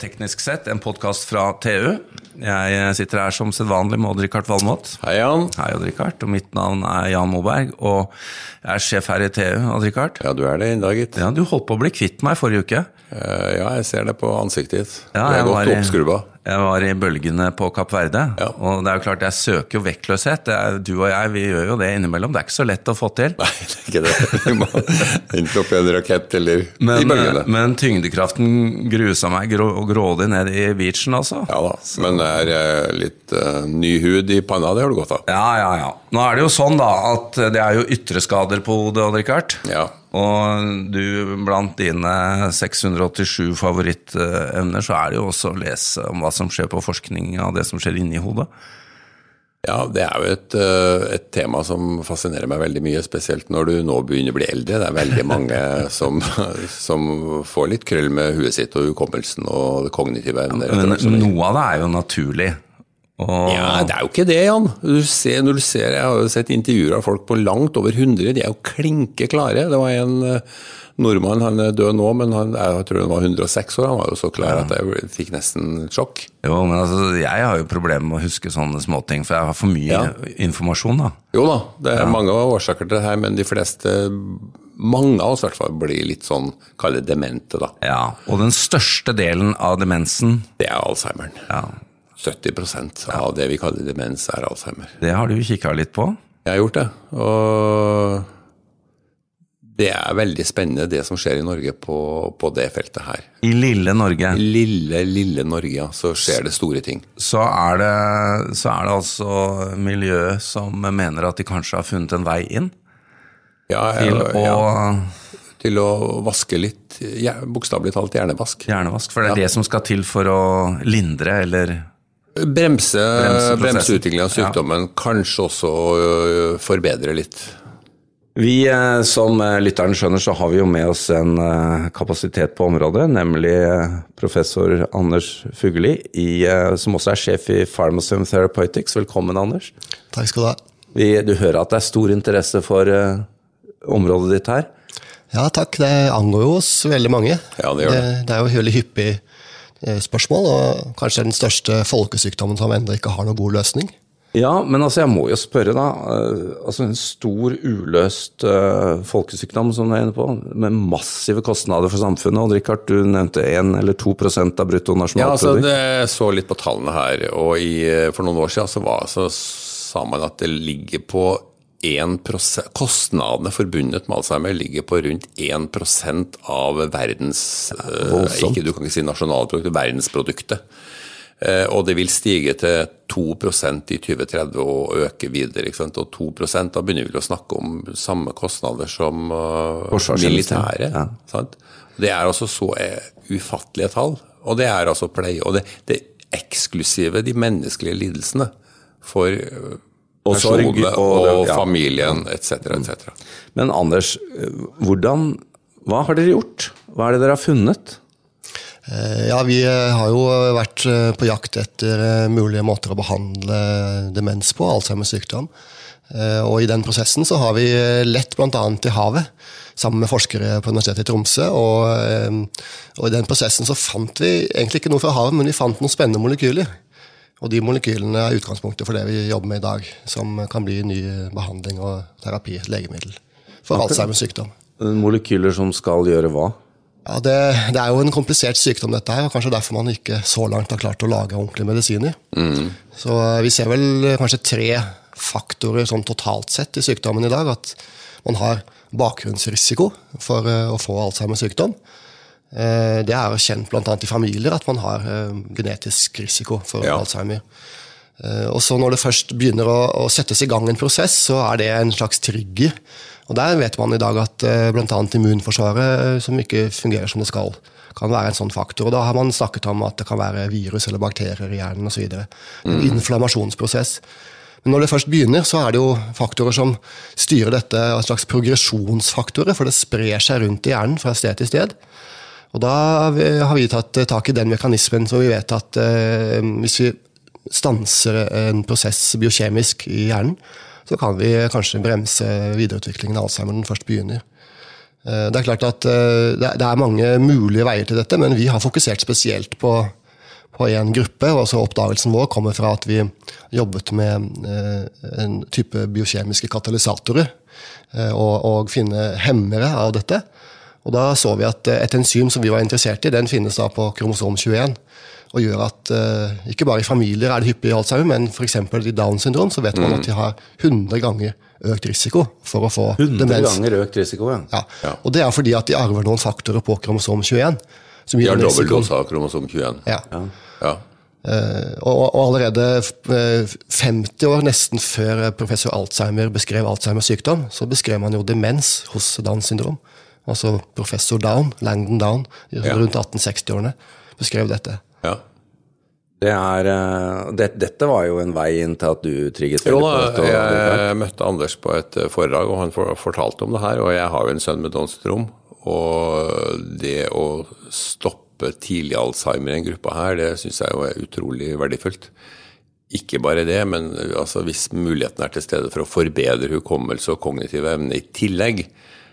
Teknisk sett, en podkast fra TU. Jeg sitter her som sedvanlig med Odd-Rikard Valmot. Hei, Jan. Hei, Odd-Rikard. Og mitt navn er Jan Moberg, og jeg er sjef her i TU. Odd-Rikard. Ja, du er det i dag, gitt. Ja, du holdt på å bli kvitt meg forrige uke. Eh, ja, jeg ser det på ansiktet ditt. Ja, du er godt oppskrubba. Jeg var i bølgene på Kapp Verde, Ja. og det er jo klart jeg søker jo vektløshet. Det er, du og jeg vi gjør jo det innimellom. Det er ikke så lett å få til. Nei, det er ikke det. Du må enten opp i en rakett eller i bølgene. men tyngdekraften grusa meg grå, grådig ned i beachen, altså. Ja da, men er eh, litt uh, ny hud i panna, det har du godt av. Ja, ja, ja. Nå er det jo sånn da, at det er jo ytre skader på hodet, Odd-Rikard. Ja. Og du, blant dine 687 favorittemner, så er det jo også å lese om hva som skjer på forskning av det som skjer inni hodet. Ja, det er jo et, eh, et tema som fascinerer meg veldig mye, spesielt når du nå begynner å bli eldre. Det er veldig mange som, som får litt krøll med huet sitt og hukommelsen og det kognitive evner. Men som de- noe av det er jo naturlig. Og, Ja, det er jo ikke det, Jan. Du ser, du ser, jeg har jo sett intervjuer av folk på langt over 100, de er jo klinke klare. Det var en eh, nordmann, han er død nå, men han, jeg tror han var 106 år. Han var jo så klar at jeg fikk nesten sjokk. Jo, men altså, jeg har jo problemer med å huske sånne småting, for jeg har for mye Ja. informasjon, da. Jo da, det er mange årsaker til det her, men de fleste, mange av oss i hvert fall, blir litt sånn, kall det demente, da. Ja, Og den største delen av demensen, Det er Alzheimeren. ja, 70% av det vi kaller demens, er Alzheimer. det har du kikka litt på. Jeg har gjort det, og det er veldig spennende det som skjer i Norge på, på det feltet her. I lille Norge. I Lille, lille Norge, ja, så skjer det store ting. så er det, så er det altså miljøet som mener at de kanskje har funnet en vei inn Ja, til å ja, til å vaske litt, ja, bokstavelig talt hjernevask. hjernevask. For det er det som skal til for å lindre eller Bremse, Bremse bremse av sykdommen, kanskje også øh, forbedre litt. Vi, eh, som eh, lytteren skjønner, så har vi jo med oss en eh, kapasitet på området, nemlig professor Anders Fugelli, i, som også er sjef i Pharmacem Therapeutics. Velkommen, Anders. Takk skal du ha. Vi, du hører at det er stor interesse for området ditt her. Ja, takk. Det angår jo oss veldig mange. Ja, det gjør det. Det, er jo veldig hyppig spørsmål, og kanskje den største folkesykdommen som ennå ikke har noen god løsning. Ja, men altså jeg må jo spørre, da. eh, altså En stor uløst uh, folkesykdom som du er inne på, med massive kostnader for samfunnet. Og Richard, du nevnte 1 eller 2% av Ja, altså bruttonasjonalprodukt. det så litt på tallene her, og i, for noen år siden så, var, så sa man at det ligger på 1 Kostnadene forbundet med Alzheimer ligger på rundt 1% av verdens eh, ikke, Du kan ikke si nasjonalproduktet, verdensproduktet. Eh, Og det vil stige til 2% i 2030 og øke videre. Og 2 da begynner vi å snakke om samme kostnader som militære. Militæret. ja. Det er altså så eh, ufattelige tall. Og det er altså pleie. Og det, det eksklusive, de menneskelige lidelsene for Og sorg, og- og, ja. familien etc. etc. Men Anders, eh, hvordan Hva har dere gjort? Hva er det dere har funnet? Eh, Ja, vi eh, har jo vært på jakt etter mulige måter å behandle demens på, Alzheimers sykdom. Eh, Og i den prosessen så har vi lett bl.a. i havet, sammen med forskere på Universitetet i Tromsø. Og, og i den prosessen så fant vi egentlig ikke noe fra havet, men vi fant noen spennende molekyler. Og de molekylene er utgangspunktet for det vi jobber med i dag, som kan bli ny behandling og terapi, et legemiddel, for Alzheimers sykdom. Molekyler som skal gjøre hva? Ja, det, det er jo en komplisert sykdom, dette her, og kanskje derfor man ikke så langt har klart å lage ordentlig medisin i. Mm. Så eh, vi ser vel kanskje tre faktorer sånn totalt sett i sykdommen i dag. At man har bakgrunnsrisiko for eh, å få Alzheimers sykdom. Eh, Det er kjent bl.a. i familier at man har eh, genetisk risiko for Ja. Alzheimer. Eh, Og så når det først begynner å, å settes i gang en prosess, så er det en slags trigger. Og der vet man i dag at bl.a. immunforsvaret, som ikke fungerer som det skal, kan være en sånn faktor. Og da har man snakket om at det kan være virus eller bakterier i hjernen osv. En inflammasjonsprosess. Men når det først begynner, så er det jo faktorer som styrer dette, en slags progresjonsfaktorer, for det sprer seg rundt i hjernen fra sted til sted. Og da har vi tatt tak i den mekanismen som vi vet at eh, hvis vi stanser en prosess biokjemisk i hjernen, så kan vi kanskje bremse videreutviklingen av Alzheimer når den først begynner. Eh, det er klart at eh, det er mange mulige veier til dette, men vi har fokusert spesielt på, på en gruppe. og så Oppdagelsen vår kommer fra at vi jobbet med eh, en type biokjemiske katalysatorer. Og, og finne hemmere av dette. Og Da så vi at et enzym som vi var interessert i, den finnes da på kromosom 21 og gjør at uh, ikke bare i familier er det hyppig alzheimer, men f.eks. i Downs syndrom så vet man mm. at de har 100 ganger økt risiko for å få 100 demens. ganger økt risiko, ja. ja. Og det er fordi at de arver noen faktorer på kromosom 21. Som de har dobbeltdose av kromosom 21. Ja. ja. ja. Uh, og, og, allerede uh, eh, 50 år, nesten før professor Alzheimer beskrev Alzheimers sykdom, så beskrev man jo demens hos Downs syndrom. Altså professor Down, Langdon Down, rundt 1860-årene, beskrev dette. Ja. Det er, eh, det, dette var jo en vei inn til at du trigget Jo da, jeg møtte Anders på et eh, foredrag, og han fortalte om det her. Og jeg har jo en sønn med Downs syndrom. Og det å stoppe tidlig Alzheimer i en gruppe her, det syns jeg jo er utrolig verdifullt. Ikke bare det, men eh, altså, hvis muligheten er til stede for å forbedre hukommelse og kognitive evne i tillegg,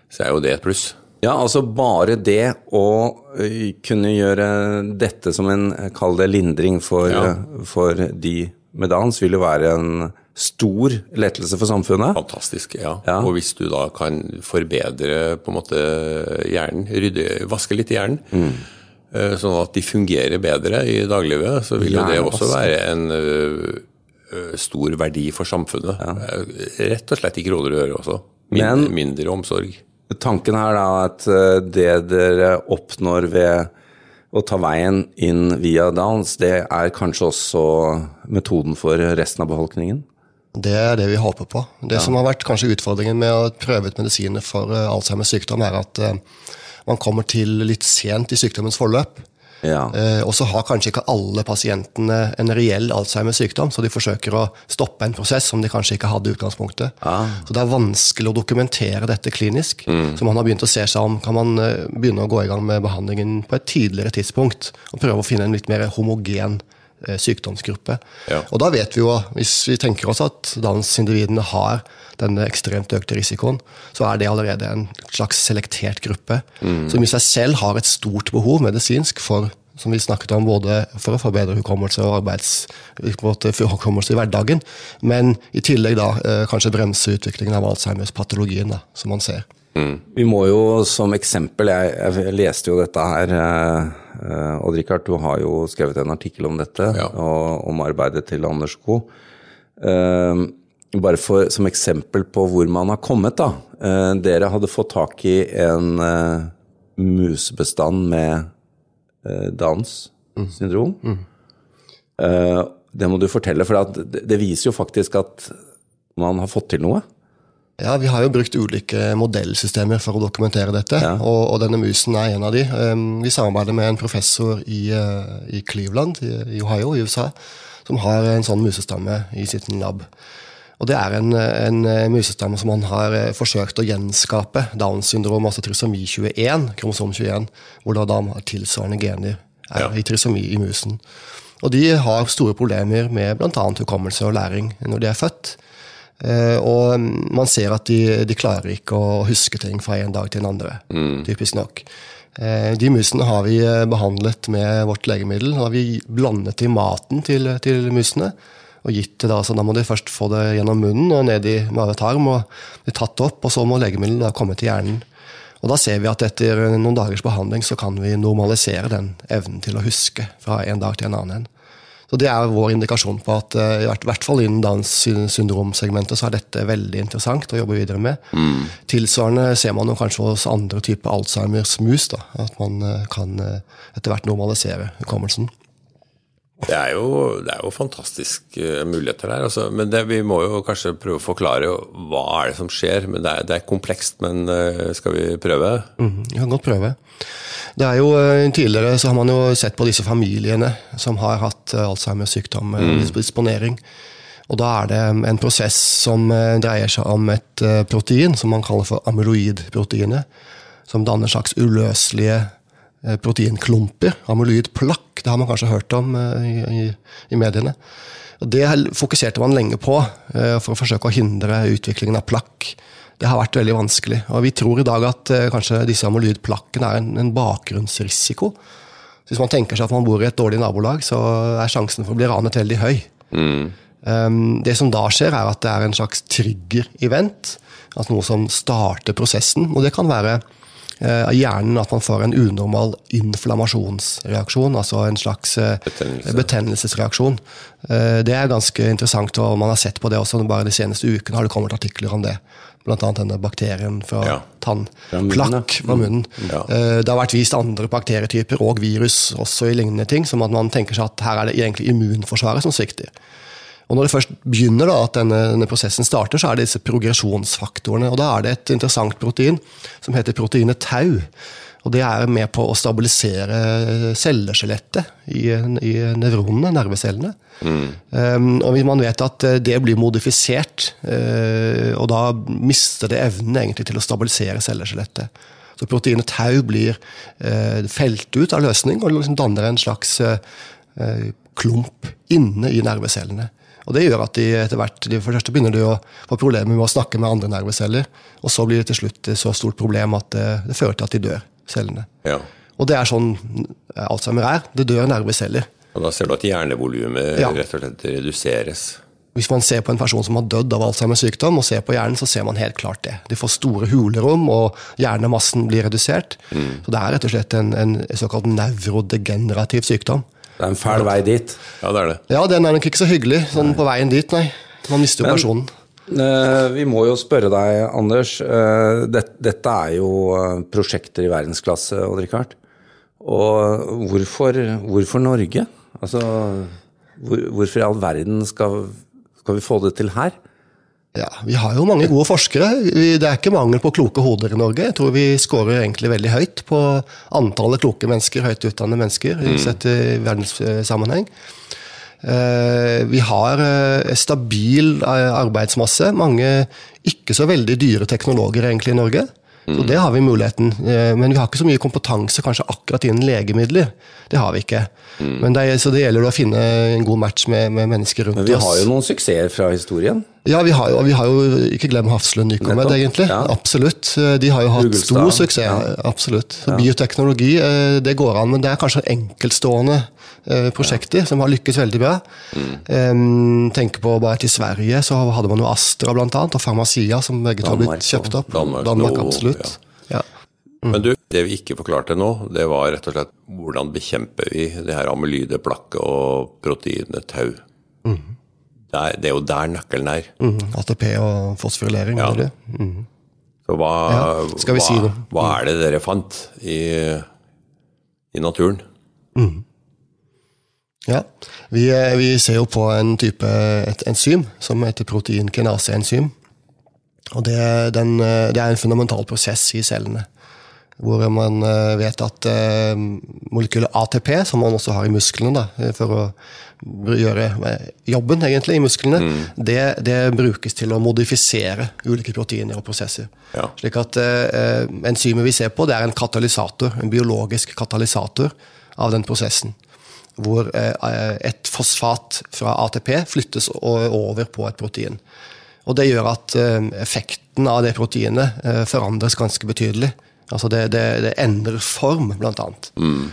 så er jo det et pluss. Ja, altså bare det å kunne gjøre dette som en, kall det lindring for, ja. for de med dans, vil jo være en stor lettelse for samfunnet. Fantastisk, ja. ja. Og hvis du da kan forbedre på en måte hjernen, rydde, vaske litt i hjernen, mm. sånn at de fungerer bedre i daglivet, så vil jo det også være en ø, stor verdi for samfunnet. Ja. Rett og slett i kroner og øre også. Mindre, Men, mindre omsorg. Tanken her er at eh, det dere oppnår ved å ta veien inn via Downs, det er kanskje også metoden for resten av befolkningen? Det er det vi håper på. Det ja. som har vært kanskje utfordringen med å prøve ut medisiner for uh, Alzheimers sykdom, er at uh, man kommer til litt sent i sykdommens forløp. Ja. Eh, og så har kanskje ikke alle pasientene en reell Alzheimers sykdom, så de forsøker å stoppe en prosess som de kanskje ikke hadde i utgangspunktet. Ah. Så det er vanskelig å dokumentere dette klinisk. Mm. Så man har begynt å se seg om kan man eh, begynne å gå i gang med behandlingen på et tidligere tidspunkt. Og prøve å finne en litt mer homogen sykdomsgruppe. Ja. Og da vet vi jo, hvis vi tenker oss at Downs-individene har denne ekstremt økte risikoen, så er det allerede en slags selektert gruppe. Mm. Som i seg selv har et stort behov medisinsk for som vi snakket om, både for å forbedre hukommelse og arbeidshukommelse i hverdagen, men i tillegg da eh, kanskje bremse utviklingen av Alzheimers-patologien, da, som man ser. Mm. Vi må jo som eksempel, jeg, jeg leste jo dette her eh, Eh, Odd Rikard, du har jo skrevet en artikkel om dette, ja. og om arbeidet til Anders Co. Eh, bare for, som eksempel på hvor man har kommet, da. Eh, dere hadde fått tak i en musebestand med Downs syndrom. Mm. Mm. Det må du fortelle, for det viser jo faktisk at man har fått til noe. Ja, Vi har jo brukt ulike modellsystemer for å dokumentere dette, ja. og, og, denne musen er en av de. Um, vi samarbeider med en professor i, uh, i Cleveland i, Ohio i USA, som har en sånn musestamme i sitt lab. Og Det er en, en musestamme som han har uh, forsøkt å gjenskape Downs syndrom, altså trisomi 21, kromosom 21, hvor da, da tilsvarende gener er ja. i trisomi i musen. Og De har store problemer med bl.a. hukommelse og læring når de er født. Eh, og man ser at de, de, klarer ikke å huske ting fra en dag til en andre. Mm. Typisk nok. Eh, de musene har vi eh, behandlet med vårt legemiddel. og har vi blandet i maten til, til musene. og gitt det da, så da må de først få det gjennom munnen og ned i mavetarm. og bli tatt opp, og Så må legemiddelet da komme til hjernen. Og Da ser vi at etter noen dagers behandling så kan vi normalisere den evnen til å huske fra en dag til en annen. Så Det er vår indikasjon på at eh, i hvert fall innen Downs syndromsegmentet så er dette veldig interessant å jobbe videre med. Mm. Tilsvarende ser man kanskje hos andre typer Alzheimers mus. Da, at man eh, kan eh, etter hvert normalisere hukommelsen. Det er jo, det er jo fantastiske muligheter der. Altså. Men det, vi må jo kanskje prøve å forklare hva er det som skjer. men Det er, det er komplekst, men skal vi prøve? Mm, vi kan godt prøve. Det er jo, eh, Tidligere så har man jo sett på disse familiene som har hatt eh, Alzheimers sykdom, eh, mm. disponering. Og Da er det en prosess som dreier seg om et protein som man kaller for amyloidproteinet. Som danner slags uløselige proteinklumper. Amyloidplakk, det har man kanskje hørt om i, i, i mediene. Og Det fokuserte man lenge på for å forsøke å hindre utviklingen av plakk Det har vært veldig vanskelig. Og vi tror i dag at eh, kanskje disse amyloidplakkene er en, en bakgrunnsrisiko. Så hvis man tenker seg at man bor i et dårlig nabolag, så er sjansen for å bli ranet veldig høy. Um, det som da skjer, er at det er en slags trigger-event. Altså noe som starter prosessen. Og det kan være eh, av hjernen at man får en unormal inflammasjonsreaksjon, altså en slags eh, Betennelse. betennelsesreaksjon. Eh, Det er ganske interessant, og man har sett på det også. Bare de seneste ukene har det kommet artikler om det. Blant annet denne bakterien fra Ja. Tannplakk fra munnen. Ja. Eh, Det har vært vist andre bakterietyper og virus også i lignende ting, som at man tenker seg at her er det egentlig immunforsvaret som svikter. Og når det først begynner da, at denne, denne prosessen starter, så er det disse progresjonsfaktorene. og Da er det et interessant protein som heter proteinet tau. og Det er med på å stabilisere celleskjelettet i, i nevronene, nervecellene. Um, og man vet at eh, det blir modifisert, uh, og da mister det evnen egentlig til å stabilisere celleskjelettet. Så proteinet tau blir uh, felt ut av løsning og liksom danner en slags eh, klump inne i nervecellene. Og Det gjør at de etter hvert de for det første begynner de å få problemer med å snakke med andre nerveceller. Og så blir det til slutt så stort problem at det, det fører til at de dør, cellene. Ja. Og det er sånn Alzheimer er. Det dør nerveceller. Og da ser du at hjernevolumet Ja. rett og slett reduseres. Hvis man ser på en person som har dødd av Alzheimers sykdom, og ser på hjernen, så ser man helt klart det. De får store hulerom, og hjernemassen blir redusert. Så det er rett og slett en, en såkalt nevrodegenerativ sykdom. Det er en fæl vei dit. Ja, det er det. Ja, den er nok ikke så hyggelig sånn på veien dit, nei. Man mister jo Men- personen. Uh, Vi må jo spørre deg, Anders. Uh, det- Dette er jo eh, prosjekter i verdensklasse, Odd Rikard. Og hvorfor, hvorfor Norge? Altså, hvor, hvorfor i all verden skal, skal vi få det til her? Ja, Vi har jo mange gode forskere. Det er ikke mangel på kloke hoder i Norge. Jeg tror vi scorer egentlig veldig høyt på antallet kloke mennesker, høyt utdannede mennesker, sett i verdenssammenheng. Eh, Vi har eh, stabil eh, arbeidsmasse. Mange ikke så veldig dyre teknologer egentlig i Norge. Så det har vi muligheten. Men vi har ikke så mye kompetanse kanskje akkurat innen legemidler. Det har vi ikke. Men det, er- så det gjelder å finne en god match med, med mennesker rundt oss. Men vi har jo noen suksesser fra historien. Ja, vi har jo, vi har jo ikke glem Hafslund Nycomed, egentlig. ja. Absolutt. De har jo hatt Ugelstad, stor suksess. ja. Absolutt. Så Bioteknologi, eh, det går an, men det er kanskje enkeltstående eh, prosjekter som har lykkes veldig bra. Mm. Tenk på bare til Sverige, så hadde man jo Astra blant annet, og Pharmacia, som begge to har blitt kjøpt opp. Danmark, Danmark absolutt. Ja. Men du, det vi ikke forklarte nå, det var rett og slett hvordan bekjemper vi det her amylyde plakket og proteinet tau. Det, er, det er jo der nøkkelen er. Mm, ATP og fosforylering, Ja. du? Så hva, Ja, skal vi hva, si noe? hva er det dere fant i, i naturen? Ja, vi, eh, vi ser jo på en type et enzym som heter proteinkinase-enzym. Og det, den, eh, det er en fundamental prosess i cellene. Hvor man eh, vet at eh, molekylet ATP, som man også har i musklene da, eh, for å gjøre jobben egentlig i musklene, det, det brukes til å modifisere ulike proteiner og prosesser. Ja. Slik at eh, enzymet vi ser på, det er en katalysator, en biologisk katalysator av den prosessen. Hvor eh, et fosfat fra ATP flyttes over på et protein. Og det gjør at eh, effekten av det proteinet forandres ganske betydelig. Altså det, det, det endrer form, blant annet. Mm.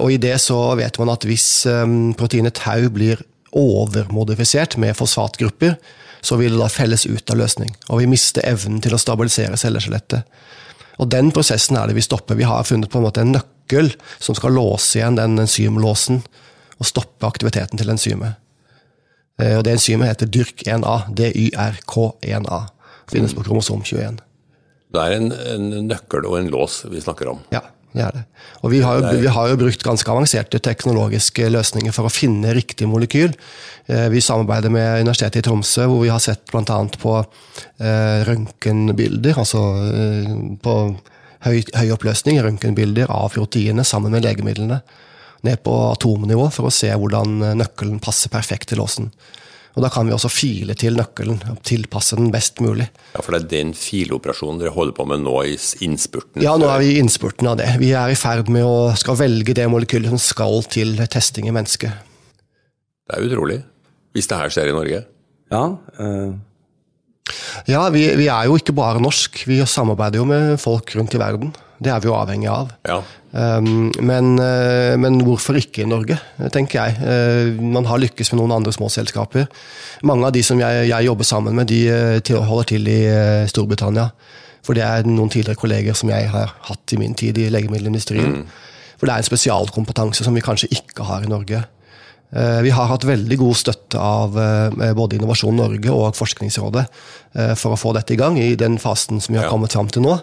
Og i det så vet man at hvis eh, proteinet tau blir overmodifisert med fosfatgrupper, så vil det da felles ut av løsning. Og vi mister evnen til å stabilisere celleskjelettet. Og den prosessen er det vi stopper. Vi har funnet på en måte en nøkkel som skal låse igjen den enzymlåsen og stoppe aktiviteten til enzymet. Eh, Og det enzymet heter DYRK1A. D-Y-R-K1A. Finnes på kromosom 21. Det er en, en nøkkel og en lås vi snakker om. Ja, det er det. Og vi har, jo, vi har jo brukt ganske avanserte teknologiske løsninger for å finne riktig molekyl. Eh, Vi samarbeider med Universitetet i Tromsø, hvor vi har sett bl.a. på eh, røntgenbilder, altså eh, på høy, høy oppløsning, røntgenbilder av proteinet sammen med legemidlene. Ned på atomnivå for å se hvordan nøkkelen passer perfekt til låsen. Og Da kan vi også file til nøkkelen, og tilpasse den best mulig. Ja, For det er den filoperasjonen dere holder på med nå i innspurten? Ja, nå er vi i innspurten av det. Vi er i ferd med å skal velge det molekylet som skal til testing i mennesket. Det er utrolig. Hvis det her skjer i Norge. Ja, øh. Ja, vi, vi, er jo ikke bare norsk. Vi samarbeider jo med folk rundt i verden. Det er vi jo avhengig av. Ja. Um, men, uh, men, hvorfor ikke i Norge, tenker jeg. Uh, man har lykkes med noen andre små selskaper. Mange av de som jeg, jeg jobber sammen med, de uh, holder til i Storbritannia. For det er noen tidligere kolleger som jeg har hatt i min tid i legemiddelindustrien. Mm. For det er en spesialkompetanse som vi kanskje ikke har i Norge. Vi har hatt veldig god støtte av både Innovasjon Norge og Forskningsrådet for å få dette i gang i den fasen som vi har kommet fram til nå.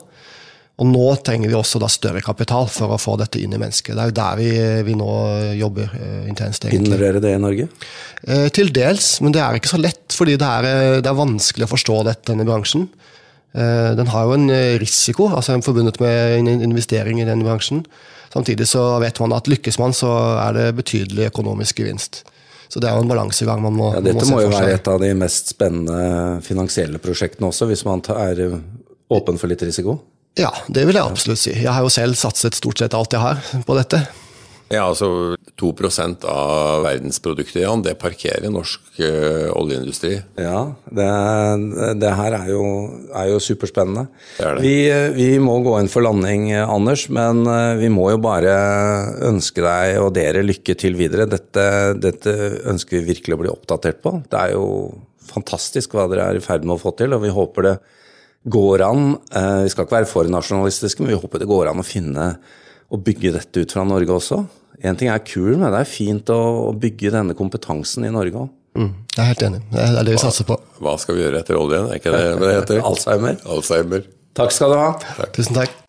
Og nå trenger vi også større kapital for å få dette inn i mennesket. Det er jo der vi, vi nå jobber uh, intenst. egentlig. Finner dere det i Norge? Uh, til dels, men det er ikke så lett. Fordi det er, eh, det er vanskelig å forstå dette, denne bransjen. Uh, den har jo en risiko altså forbundet med en investering i den bransjen. Samtidig så vet man at lykkes man, så er det betydelig økonomisk gevinst. Så det er jo en balansegang man må, ja, Dette må, må jo være et av de mest spennende finansielle prosjektene også, hvis man er åpen for litt risiko? Ja, det vil jeg absolutt si. Jeg har jo selv satset stort sett alt jeg har på dette. Ja, altså 2 av verdensproduktet, Jan, det parkerer norsk ø, oljeindustri. Ja, det, det her er jo, er jo superspennende. Det det. Vi, vi, må gå inn for landing, Anders, men eh, vi må jo bare ønske deg og dere lykke til videre. Dette, dette ønsker vi virkelig å bli oppdatert på. Det er jo fantastisk hva dere er i ferd med å få til, og vi håper det går an eh, Vi skal ikke være for nasjonalistiske, men vi håper det går an å finne og bygge dette ut fra Norge også. Én ting er kul, men det er fint å, bygge denne kompetansen i Norge òg. Mm, jeg er helt enig. Det er det vi satser på. Hva skal vi gjøre etter oljen? Er ikke det det heter? Alzheimer. Alzheimer. Takk skal du ha. Takk. Tusen takk.